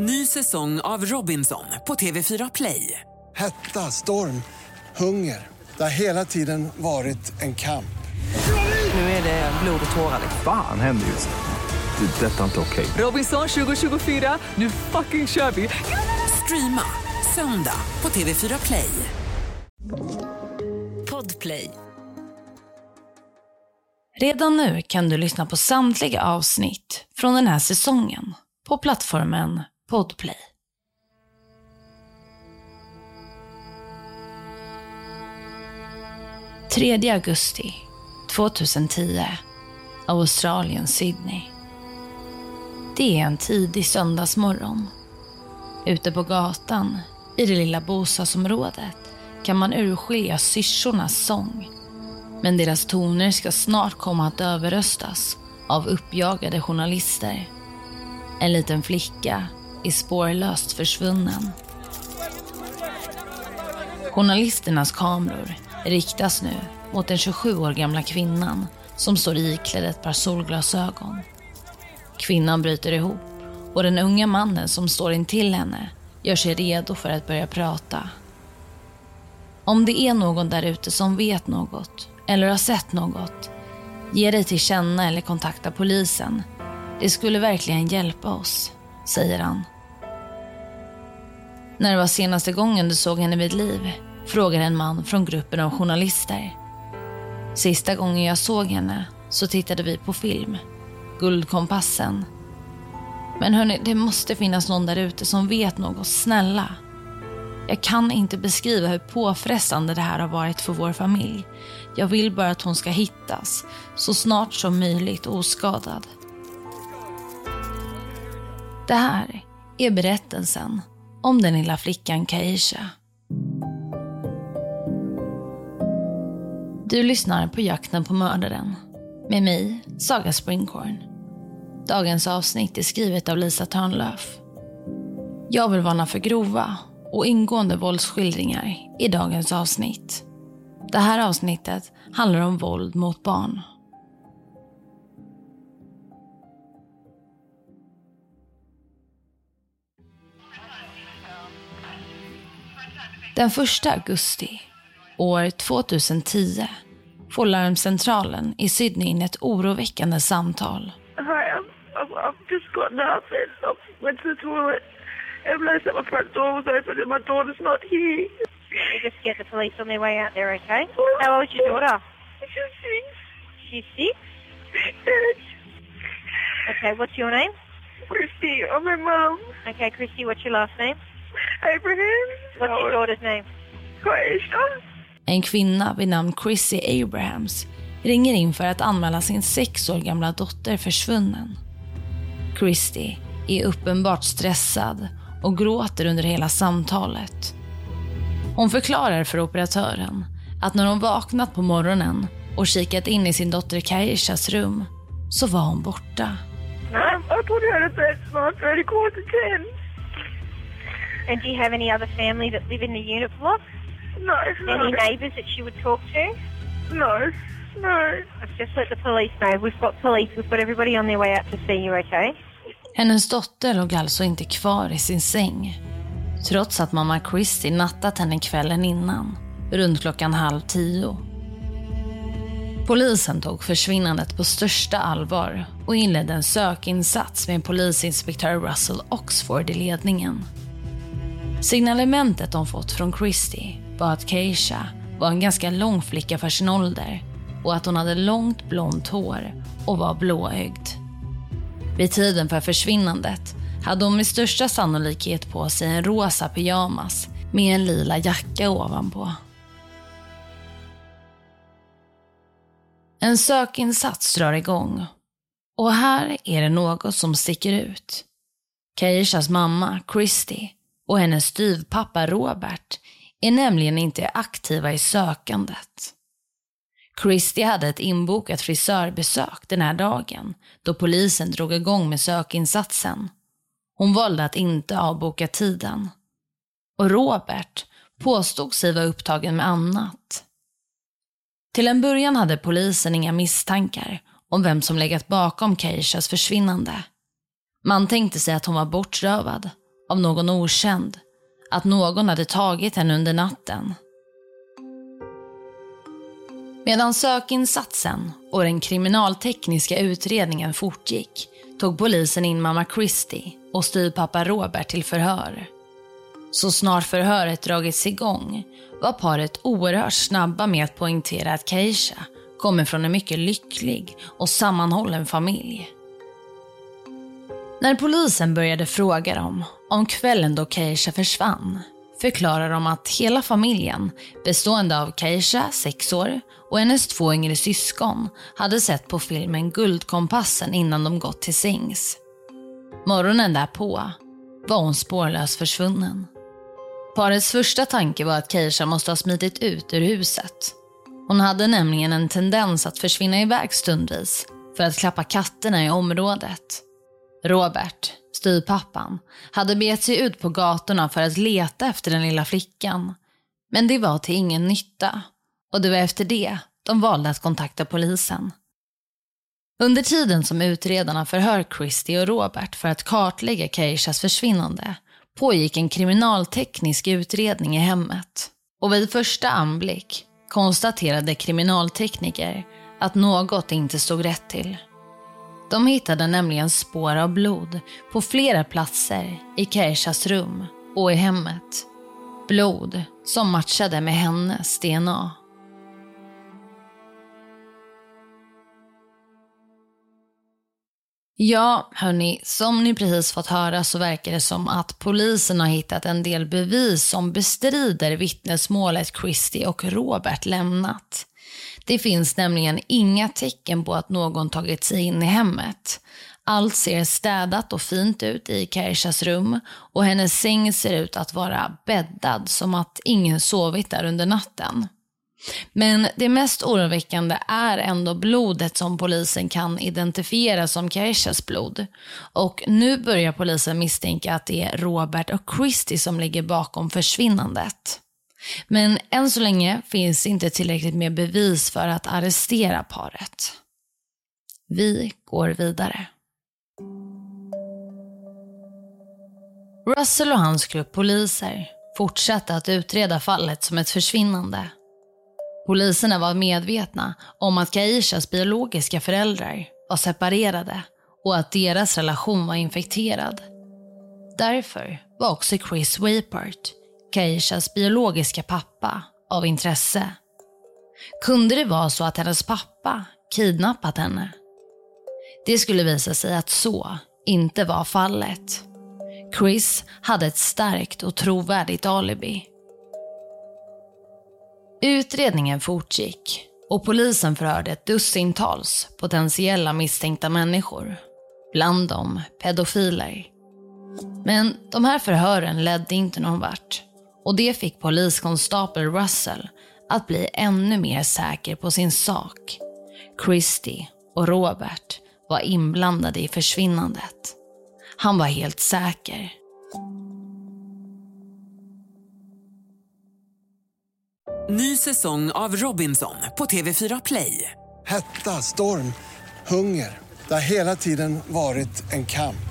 Ny säsong av Robinson på TV4 Play. Hetta, storm, hunger. Det har hela tiden varit en kamp. Nu är det blod och tårar. Fan händer just nu. Det. är Detta är inte okej. Robinson 2024, nu fucking kör vi! Streama söndag på TV4 Play. Podplay. Redan nu kan du lyssna på samtliga avsnitt från den här säsongen på plattformen Podplay. Tredje augusti 2010, Australien, Sydney. Det är en tidig söndagsmorgon. Ute på gatan, i det lilla bostadsområdet, kan man urskilja syrsornas sång. Men deras toner ska snart komma att överröstas av uppjagade journalister. En liten flicka är spårlöst försvunnen. Journalisternas kameror riktas nu mot den 27 år gamla kvinnan som står iklädd ett par solglasögon. Kvinnan bryter ihop och den unga mannen som står intill henne gör sig redo för att börja prata. Om det är någon där ute som vet något eller har sett något, ge dig till känna eller kontakta polisen. Det skulle verkligen hjälpa oss, säger han. När det var senaste gången du såg henne vid liv? Frågar en man från gruppen av journalister. Sista gången jag såg henne så tittade vi på film. Guldkompassen. Men hörni, det måste finnas någon där ute som vet något. Snälla. Jag kan inte beskriva hur påfrestande det här har varit för vår familj. Jag vill bara att hon ska hittas så snart som möjligt oskadad. Det här är berättelsen om den lilla flickan Kaisha. Du lyssnar på Jakten på mördaren med mig, Saga Springhorn. Dagens avsnitt är skrivet av Lisa Törnlöf. Jag vill varna för grova och ingående våldsskildringar i dagens avsnitt. Det här avsnittet handlar om våld mot barn. Den 1 augusti år 2010 får larmcentralen i Sydney in ett oroväckande samtal. Hi, I'm, I've, I've just gotten up and I went to the toilet and realized that my front door was open and my daughter's not here. You just get the police on their way out there, okay? How old is your daughter? She's six. She's six? And Okay, what's your name? Christy, I'm her mum. Okay, Christy, what's your last name? Abraham. What's your daughter's name? Quaisha. En kvinna vid namn Chrissy Abrahams ringer in för att anmäla sin sex år gamla dotter försvunnen. Christy är uppenbart stressad och gråter under hela samtalet. Hon förklarar för operatören att när hon vaknat på morgonen och kikat in i sin dotter Kaishas rum så var hon borta. No, I put her to bed tonight, 30 quarter 10. And do you have any other family that live in the unit block? No, Any no, neighbours that she would talk to? no, no. I've just let the police know. We've got police. We've got everybody on their way out to see you, okay? Hennes dotter låg alltså inte kvar i sin säng. Trots att mamma Christy nattat henne kvällen innan, runt klockan halv tio. Polisen tog försvinnandet på största allvar och inledde en sökinsats med polisinspektör Russell Oxford i ledningen. Signalementet de fått från Christie var att Keisha var en ganska lång flicka för sin ålder och att hon hade långt blont hår och var blåögd. Vid tiden för försvinnandet hade hon med största sannolikhet på sig en rosa pyjamas med en lila jacka ovanpå. En sökinsats drar igång och här är det något som sticker ut. Keishas mamma, Christy, och hennes styvpappa Robert är nämligen inte aktiva i sökandet. Christy hade ett inbokat frisörbesök den här dagen då polisen drog igång med sökinsatsen. Hon valde att inte avboka tiden. Och Robert påstod sig vara upptagen med annat. Till en början hade polisen inga misstankar om vem som legat bakom Keishas försvinnande. Man tänkte sig att hon var bortrövad av någon okänd att någon hade tagit henne under natten. Medan sökinsatsen och den kriminaltekniska utredningen fortgick tog polisen in mamma Christie och styvpappa Robert till förhör. Så snart förhöret dragits igång var paret oerhört snabba med att poängtera att Keisha kommer från en mycket lycklig och sammanhållen familj. När polisen började fråga dem om kvällen då Keisha försvann förklarar de att hela familjen, bestående av Keisha, 6 år, och hennes två yngre syskon hade sett på filmen Guldkompassen innan de gått till sängs. Morgonen därpå var hon spårlöst försvunnen. Parets första tanke var att Keisha måste ha smitit ut ur huset. Hon hade nämligen en tendens att försvinna iväg stundvis för att klappa katterna i området. Robert, styvpappan, hade begett sig ut på gatorna för att leta efter den lilla flickan. Men det var till ingen nytta och det var efter det de valde att kontakta polisen. Under tiden som utredarna förhör Christie och Robert för att kartlägga Keishas försvinnande pågick en kriminalteknisk utredning i hemmet. Och vid första anblick konstaterade kriminaltekniker att något inte stod rätt till. De hittade nämligen spår av blod på flera platser i Keishas rum och i hemmet. Blod som matchade med hennes DNA. Ja, hörni, som ni precis fått höra så verkar det som att polisen har hittat en del bevis som bestrider vittnesmålet Christie och Robert lämnat. Det finns nämligen inga tecken på att någon tagit sig in i hemmet. Allt ser städat och fint ut i Keishas rum och hennes säng ser ut att vara bäddad som att ingen sovit där under natten. Men det mest oroväckande är ändå blodet som polisen kan identifiera som Keishas blod. Och nu börjar polisen misstänka att det är Robert och Christie som ligger bakom försvinnandet. Men än så länge finns inte tillräckligt med bevis för att arrestera paret. Vi går vidare. Russell och hans grupp poliser fortsatte att utreda fallet som ett försvinnande. Poliserna var medvetna om att Kaishas biologiska föräldrar var separerade och att deras relation var infekterad. Därför var också Chris Wapert, Keishas biologiska pappa, av intresse. Kunde det vara så att hennes pappa kidnappat henne? Det skulle visa sig att så inte var fallet. Chris hade ett starkt och trovärdigt alibi. Utredningen fortgick och polisen förhörde ett dussintals potentiella misstänkta människor. Bland dem pedofiler. Men de här förhören ledde inte någon vart och det fick poliskonstapel Russell att bli ännu mer säker på sin sak. Christie och Robert var inblandade i försvinnandet. Han var helt säker. Ny säsong av Robinson på TV4 Play. Hetta, storm, hunger. Det har hela tiden varit en kamp.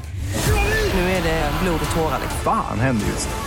Nu är det blod och tårar. Fan händer just nu.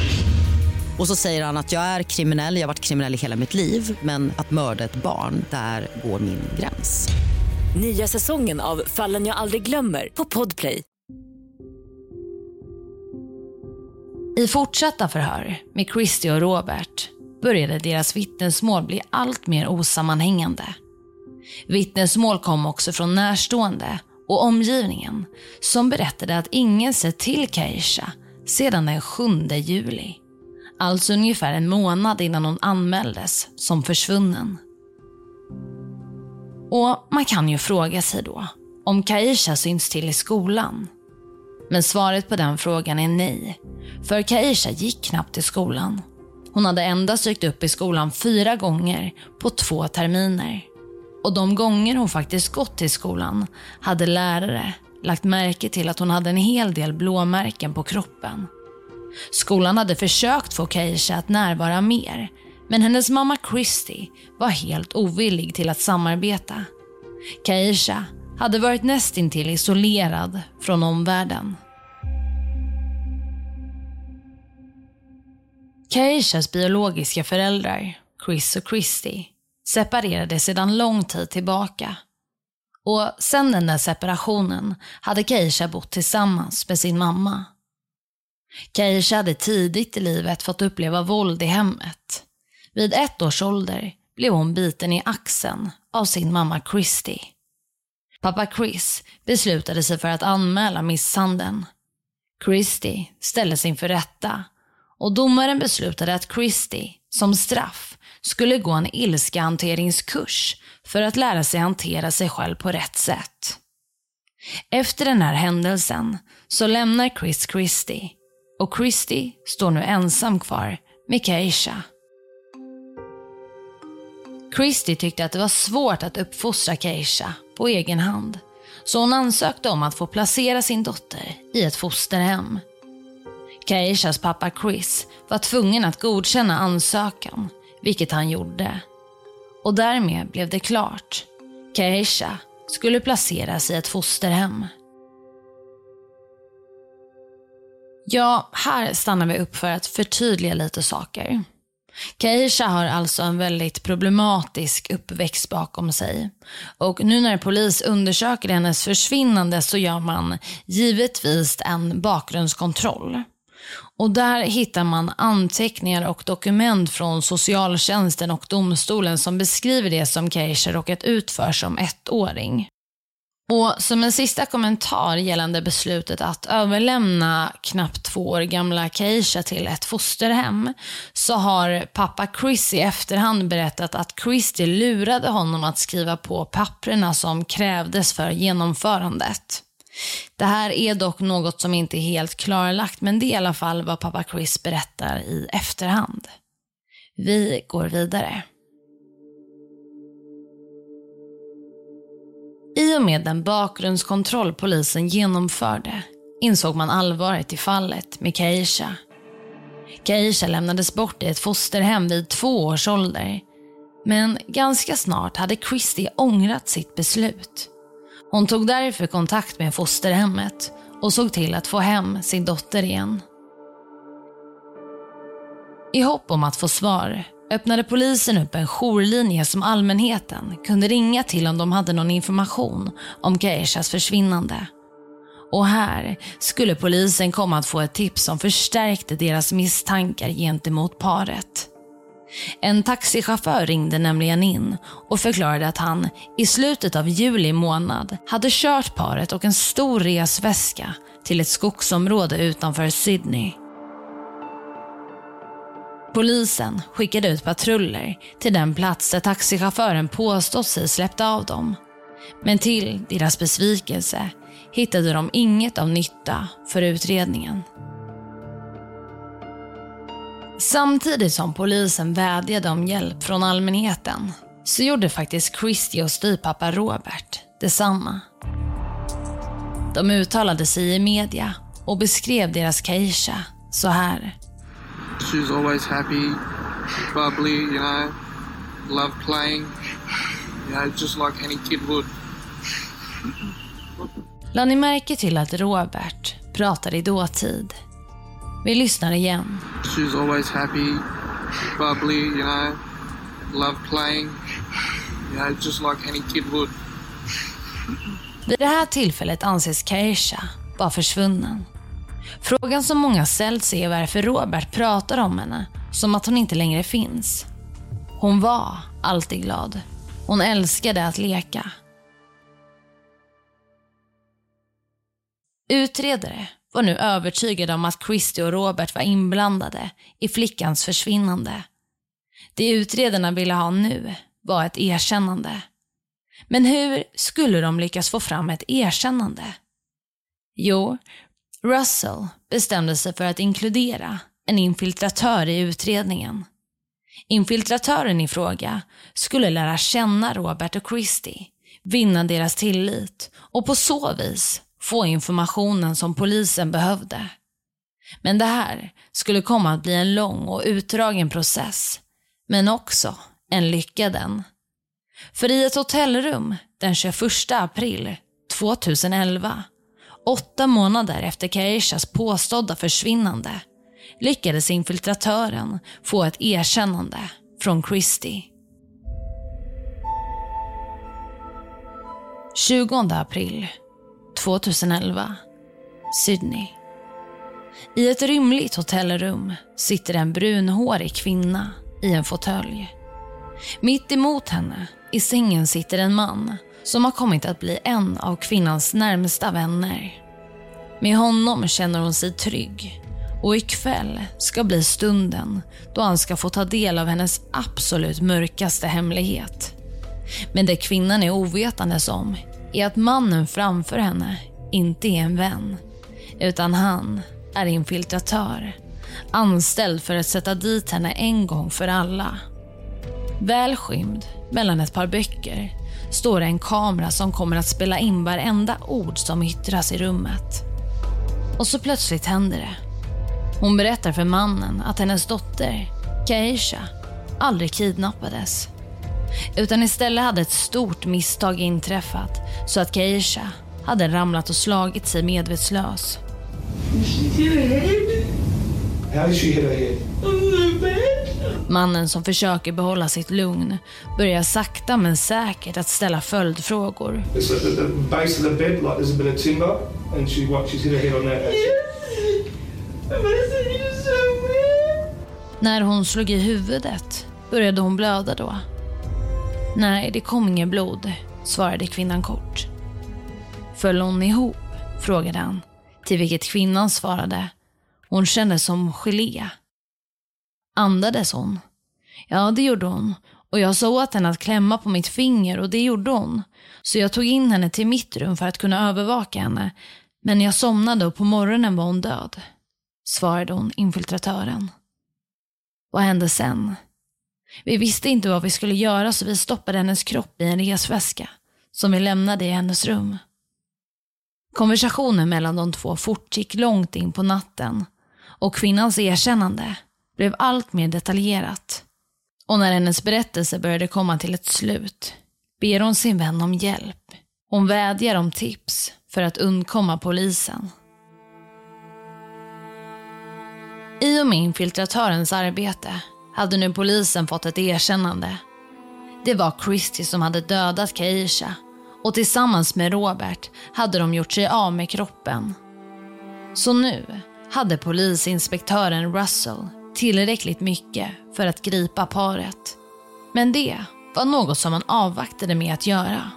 Och så säger han att jag är kriminell, jag har varit kriminell i hela mitt liv men att mörda ett barn, där går min gräns. Nya säsongen av Fallen jag aldrig glömmer på Podplay. I fortsatta förhör med Christie och Robert började deras vittnesmål bli allt mer osammanhängande. Vittnesmål kom också från närstående och omgivningen som berättade att ingen sett till Keisha sedan den 7 juli. Alltså ungefär en månad innan hon anmäldes som försvunnen. Och man kan ju fråga sig då om Kaisha syns till i skolan. Men svaret på den frågan är nej. För Kaisha gick knappt till skolan. Hon hade endast dykt upp i skolan fyra gånger på två terminer. Och de gånger hon faktiskt gått till skolan hade lärare lagt märke till att hon hade en hel del blåmärken på kroppen. Skolan hade försökt få Keisha att närvara mer, men hennes mamma Christy var helt ovillig till att samarbeta. Keisha hade varit nästintill isolerad från omvärlden. Keishas biologiska föräldrar, Chris och Christy, separerade sedan lång tid tillbaka. Och sen den där separationen hade Keisha bott tillsammans med sin mamma. Keisha hade tidigt i livet fått uppleva våld i hemmet. Vid ett års ålder blev hon biten i axeln av sin mamma Christy. Pappa Chris beslutade sig för att anmäla misshandeln. Christy ställdes inför rätta och domaren beslutade att Christy, som straff, skulle gå en ilskehanteringskurs för att lära sig hantera sig själv på rätt sätt. Efter den här händelsen så lämnar Chris Christie och Christy står nu ensam kvar med Keisha. Christy tyckte att det var svårt att uppfostra Keisha på egen hand. Så hon ansökte om att få placera sin dotter i ett fosterhem. Keishas pappa Chris var tvungen att godkänna ansökan, vilket han gjorde. Och därmed blev det klart. Keisha skulle placeras i ett fosterhem. Ja, här stannar vi upp för att förtydliga lite saker. Keisha har alltså en väldigt problematisk uppväxt bakom sig. Och nu när polis undersöker hennes försvinnande så gör man givetvis en bakgrundskontroll. Och där hittar man anteckningar och dokument från socialtjänsten och domstolen som beskriver det som Keisha råkat ut för som ettåring. Och som en sista kommentar gällande beslutet att överlämna knappt två år gamla Keisha till ett fosterhem så har pappa Chris i efterhand berättat att Christy lurade honom att skriva på papperna som krävdes för genomförandet. Det här är dock något som inte är helt klarlagt men det är i alla fall vad pappa Chris berättar i efterhand. Vi går vidare. I och med den bakgrundskontroll polisen genomförde insåg man allvaret i fallet med Keisha. Keisha lämnades bort i ett fosterhem vid två års ålder. Men ganska snart hade Christy ångrat sitt beslut. Hon tog därför kontakt med fosterhemmet och såg till att få hem sin dotter igen. I hopp om att få svar öppnade polisen upp en jourlinje som allmänheten kunde ringa till om de hade någon information om Keishas försvinnande. Och här skulle polisen komma att få ett tips som förstärkte deras misstankar gentemot paret. En taxichaufför ringde nämligen in och förklarade att han i slutet av juli månad hade kört paret och en stor resväska till ett skogsområde utanför Sydney. Polisen skickade ut patruller till den plats där taxichauffören påstått sig släppt av dem. Men till deras besvikelse hittade de inget av nytta för utredningen. Samtidigt som polisen vädjade om hjälp från allmänheten så gjorde faktiskt Christy och styvpappa Robert detsamma. De uttalade sig i media och beskrev deras Keisha så här. She's always happy, bubbly, you know, love playing, you know, just like any kid would. Lade ni märke till att Robert pratade i dåtid? Vi lyssnar igen. She's always happy, bubbly, you know, love playing, you know, just like any kid would. Vid det här tillfället anses Keisha vara försvunnen. Frågan som många ställt sig är varför Robert pratar om henne som att hon inte längre finns. Hon var alltid glad. Hon älskade att leka. Utredare var nu övertygade om att Christy och Robert var inblandade i flickans försvinnande. Det utredarna ville ha nu var ett erkännande. Men hur skulle de lyckas få fram ett erkännande? Jo, Russell bestämde sig för att inkludera en infiltratör i utredningen. Infiltratören i fråga skulle lära känna Robert och Christie, vinna deras tillit och på så vis få informationen som polisen behövde. Men det här skulle komma att bli en lång och utdragen process, men också en lyckad en. För i ett hotellrum den 21 april 2011, åtta månader efter Kaishas påstådda försvinnande, lyckades infiltratören få ett erkännande från Christie. 20 april 2011, Sydney. I ett rymligt hotellrum sitter en brunhårig kvinna i en fåtölj. Mitt emot henne i sängen sitter en man som har kommit att bli en av kvinnans närmsta vänner. Med honom känner hon sig trygg och ikväll ska bli stunden då han ska få ta del av hennes absolut mörkaste hemlighet. Men det kvinnan är ovetandes om är att mannen framför henne inte är en vän, utan han är infiltratör. Anställd för att sätta dit henne en gång för alla. Väl skymd mellan ett par böcker står det en kamera som kommer att spela in varenda ord som yttras i rummet. Och så plötsligt händer det. Hon berättar för mannen att hennes dotter, Kaisha, aldrig kidnappades. Utan istället hade ett stort misstag inträffat så att Kaisha hade ramlat och slagit sig medvetslös. How did she hit her head? Mannen som försöker behålla sitt lugn börjar sakta men säkert att ställa följdfrågor. It's like the, the base of the bed, like there's a bit of timber, and she what? She's hit her head on that. That's it. När hon slog i huvudet började hon blöda då. Nej, det kom inget blod, svarade kvinnan kort. Föll hon ihop? frågade han. Till vilket kvinnan svarade. Hon kändes som gelé. Andades hon? Ja, det gjorde hon. Och jag sa åt henne att klämma på mitt finger och det gjorde hon. Så jag tog in henne till mitt rum för att kunna övervaka henne. Men jag somnade och på morgonen var hon död. Svarade hon infiltratören. Vad hände sen? Vi visste inte vad vi skulle göra så vi stoppade hennes kropp i en resväska som vi lämnade i hennes rum. Konversationen mellan de två fortgick långt in på natten och kvinnans erkännande blev allt mer detaljerat. Och när hennes berättelse började komma till ett slut ber hon sin vän om hjälp. Hon vädjar om tips för att undkomma polisen. I och med infiltratörens arbete hade nu polisen fått ett erkännande. Det var Christie som hade dödat Keisha och tillsammans med Robert hade de gjort sig av med kroppen. Så nu hade polisinspektören Russell tillräckligt mycket för att gripa paret. Men det var något som man avvaktade med att göra.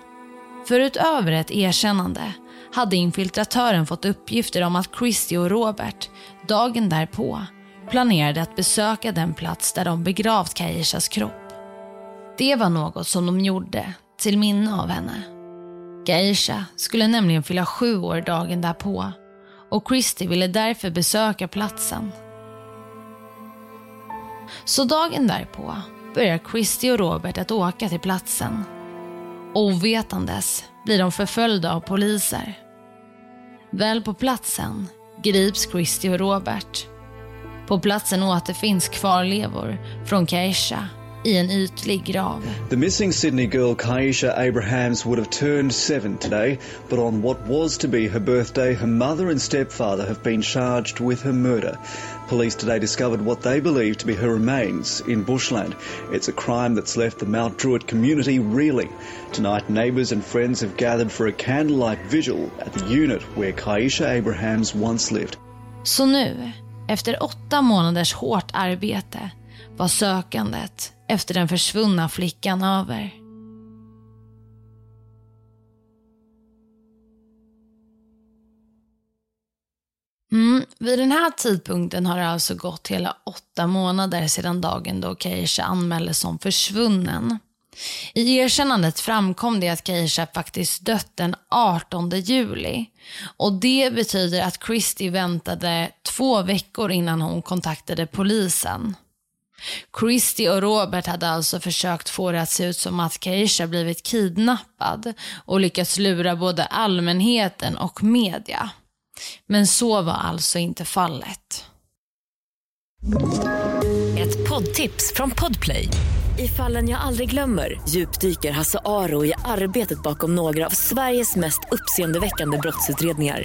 För utöver ett erkännande hade infiltratören fått uppgifter om att Christie och Robert dagen därpå planerade att besöka den plats där de begravt Kaishas kropp. Det var något som de gjorde till minne av henne. Geisha skulle nämligen fylla sju år dagen därpå och Christie ville därför besöka platsen. Så dagen därpå börjar Christie och Robert att åka till platsen. Ovetandes blir de förföljda av poliser. Väl på platsen grips Christie och Robert. På platsen återfinns kvarlevor från Keisha i en ytlig grav. The missing Sydney girl Kaisha Abrahams would have turned seven today, but on what was to be her birthday, her mother and stepfather have been charged with her murder. Police today discovered what they believe to be her remains in bushland. It's a crime that's left the Mount Druitt community reeling. Tonight, neighbours and friends have gathered for a candlelight vigil at the unit where Kaisha Abrahams once lived. Så nu, efter åtta månaders hårt arbete, var sökandet efter den försvunna flickan över. Mm, vid den här tidpunkten har det alltså gått hela åtta månader sedan dagen då Keisha anmäldes som försvunnen. I erkännandet framkom det att Keisha faktiskt dött den 18 juli. Och det betyder att Christie väntade två veckor innan hon kontaktade polisen. Christy och Robert hade alltså försökt få det att se ut som att Keisha blivit kidnappad och lyckats lura både allmänheten och media. Men så var alltså inte fallet. Ett poddtips från Podplay. I fallen jag aldrig glömmer djupdyker Hasse Aro i arbetet bakom några av Sveriges mest uppseendeväckande brottsutredningar.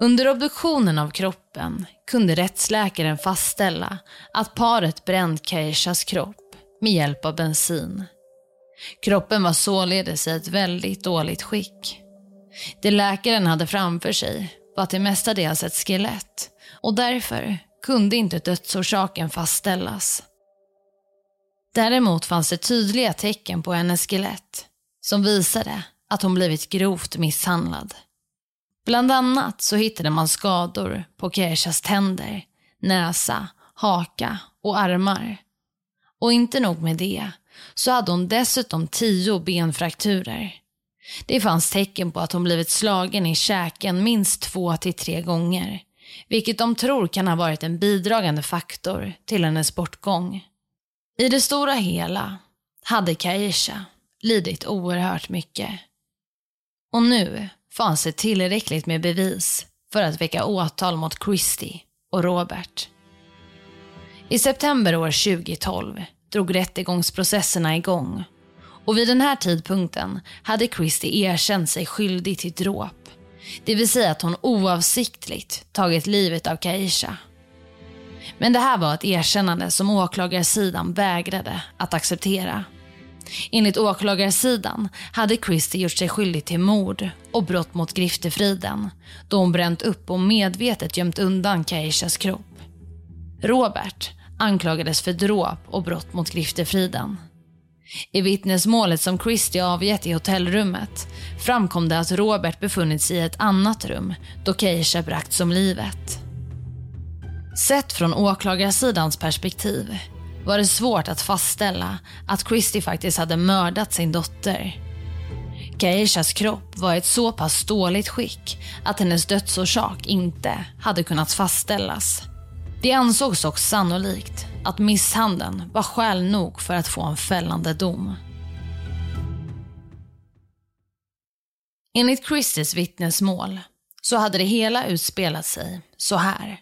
Under obduktionen av kroppen kunde rättsläkaren fastställa att paret bränt Keishas kropp med hjälp av bensin. Kroppen var således i ett väldigt dåligt skick. Det läkaren hade framför sig var till mestadels ett skelett och därför kunde inte dödsorsaken fastställas. Däremot fanns det tydliga tecken på hennes skelett som visade att hon blivit grovt misshandlad. Bland annat så hittade man skador på Keishas tänder, näsa, haka och armar. Och inte nog med det, så hade hon dessutom tio benfrakturer. Det fanns tecken på att hon blivit slagen i käken minst två till tre gånger, vilket de tror kan ha varit en bidragande faktor till hennes bortgång. I det stora hela hade Kaisha lidit oerhört mycket. Och nu fanns det tillräckligt med bevis för att väcka åtal mot Christie och Robert. I september år 2012 drog rättegångsprocesserna igång och vid den här tidpunkten hade Christie erkänt sig skyldig till dråp. Det vill säga att hon oavsiktligt tagit livet av Kaisha. Men det här var ett erkännande som åklagarsidan vägrade att acceptera. Enligt åklagarsidan hade Christie gjort sig skyldig till mord och brott mot griftefriden då hon bränt upp och medvetet gömt undan Keishas kropp. Robert anklagades för dråp och brott mot griftefriden. I vittnesmålet som Christie avgett i hotellrummet framkom det att Robert befunnit sig i ett annat rum då Keisha bragts om livet. Sett från åklagarsidans perspektiv var det svårt att fastställa att Christie faktiskt hade mördat sin dotter. Keishas kropp var i ett så pass dåligt skick att hennes dödsorsak inte hade kunnat fastställas. Det ansågs dock sannolikt att misshandeln var skäl nog för att få en fällande dom. Enligt Christies vittnesmål så hade det hela utspelat sig så här.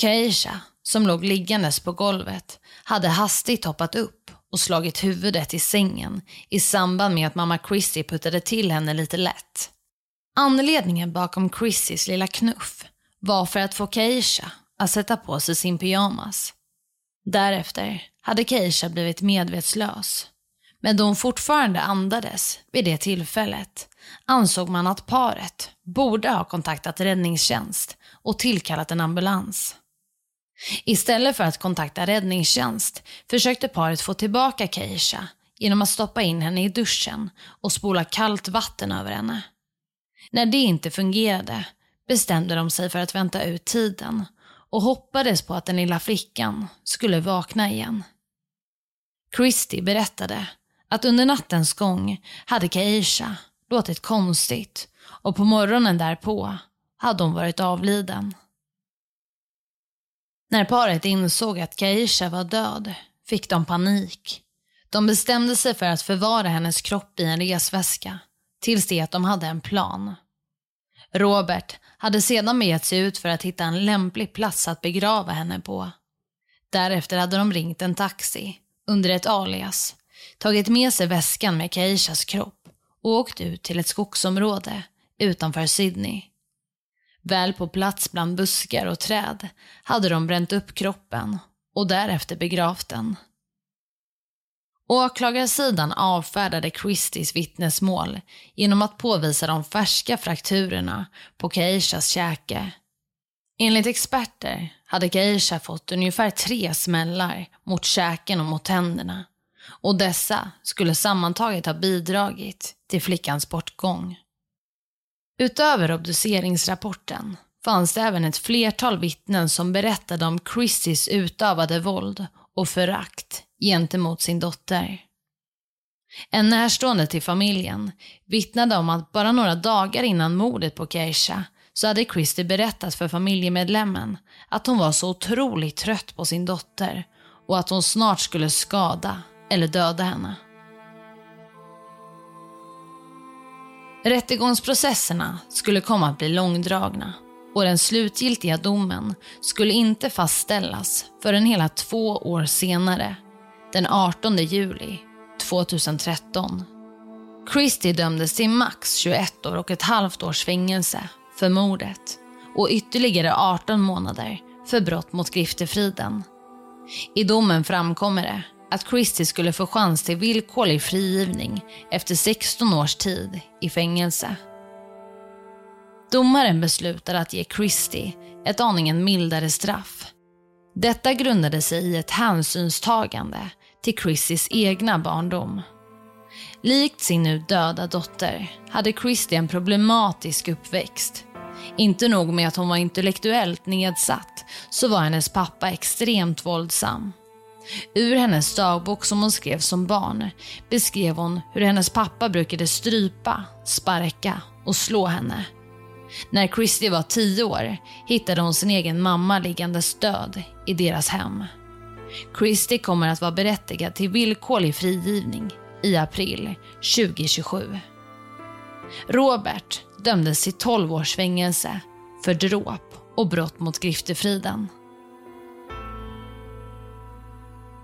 Keisha, som låg liggandes på golvet, hade hastigt hoppat upp och slagit huvudet i sängen i samband med att mamma Chrissy puttade till henne lite lätt. Anledningen bakom Chrissys lilla knuff var för att få Keisha att sätta på sig sin pyjamas. Därefter hade Keisha blivit medvetslös. Men då hon fortfarande andades vid det tillfället ansåg man att paret borde ha kontaktat räddningstjänst och tillkallat en ambulans. Istället för att kontakta räddningstjänst försökte paret få tillbaka Keisha genom att stoppa in henne i duschen och spola kallt vatten över henne. När det inte fungerade bestämde de sig för att vänta ut tiden och hoppades på att den lilla flickan skulle vakna igen. Christy berättade att under nattens gång hade Keisha låtit konstigt och på morgonen därpå hade hon varit avliden. När paret insåg att Keisha var död fick de panik. De bestämde sig för att förvara hennes kropp i en resväska tills det att de hade en plan. Robert hade sedan begett sig ut för att hitta en lämplig plats att begrava henne på. Därefter hade de ringt en taxi under ett alias, tagit med sig väskan med Keishas kropp och åkt ut till ett skogsområde utanför Sydney. Väl på plats bland buskar och träd hade de bränt upp kroppen och därefter begravt den. Åklagarsidan avfärdade Christies vittnesmål genom att påvisa de färska frakturerna på Keishas käke. Enligt experter hade Keisha fått ungefär tre smällar mot käken och mot tänderna och dessa skulle sammantaget ha bidragit till flickans bortgång. Utöver obduceringsrapporten fanns det även ett flertal vittnen som berättade om Christies utövade våld och förakt gentemot sin dotter. En närstående till familjen vittnade om att bara några dagar innan mordet på Keisha så hade Christy berättat för familjemedlemmen att hon var så otroligt trött på sin dotter och att hon snart skulle skada eller döda henne. Rättegångsprocesserna skulle komma att bli långdragna och den slutgiltiga domen skulle inte fastställas förrän hela två år senare, den 18 juli 2013. Christie dömdes till max 21 år och ett halvt års fängelse för mordet och ytterligare 18 månader för brott mot griftefriden. I domen framkommer det att Christie skulle få chans till villkorlig frigivning efter 16 års tid i fängelse. Domaren beslutade att ge Christie ett aningen mildare straff. Detta grundade sig i ett hänsynstagande till Christies egna barndom. Likt sin nu döda dotter hade Christie en problematisk uppväxt. Inte nog med att hon var intellektuellt nedsatt så var hennes pappa extremt våldsam. Ur hennes dagbok som hon skrev som barn beskrev hon hur hennes pappa brukade strypa, sparka och slå henne. När Christy var tio år hittade hon sin egen mamma liggandes död i deras hem. Christy kommer att vara berättigad till villkorlig frigivning i april 2027. Robert dömdes till 12 års fängelse för dråp och brott mot griftefriden.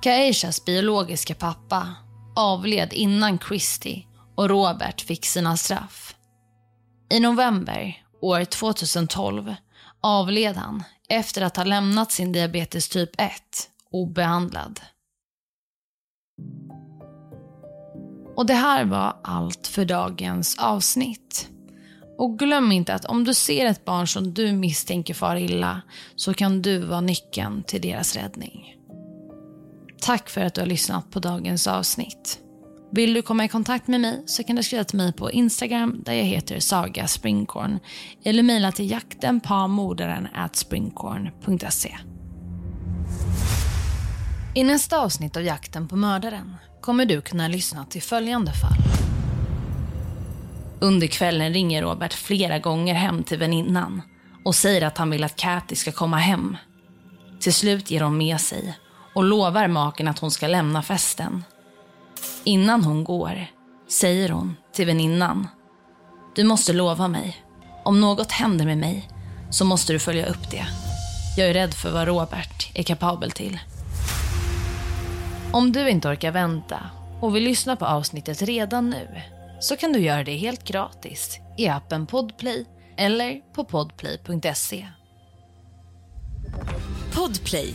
Kaishas biologiska pappa avled innan Christy och Robert fick sina straff. I november år 2012 avled han efter att ha lämnat sin diabetes typ 1 obehandlad. Och det här var allt för dagens avsnitt. Och glöm inte att om du ser ett barn som du misstänker far illa så kan du vara nyckeln till deras räddning. Tack för att du har lyssnat på dagens avsnitt. Vill du komma i kontakt med mig så kan du skriva till mig på Instagram där jag heter Saga Springkorn eller mejla till jaktenpamordaren springkorn.se. I nästa avsnitt av Jakten på mördaren kommer du kunna lyssna till följande fall. Under kvällen ringer Robert flera gånger hem till väninnan och säger att han vill att Kathy ska komma hem. Till slut ger hon med sig och lovar maken att hon ska lämna festen. Innan hon går säger hon till väninnan. Du måste lova mig. Om något händer med mig så måste du följa upp det. Jag är rädd för vad Robert är kapabel till. Om du inte orkar vänta och vill lyssna på avsnittet redan nu så kan du göra det helt gratis i appen Podplay eller på podplay.se. Podplay,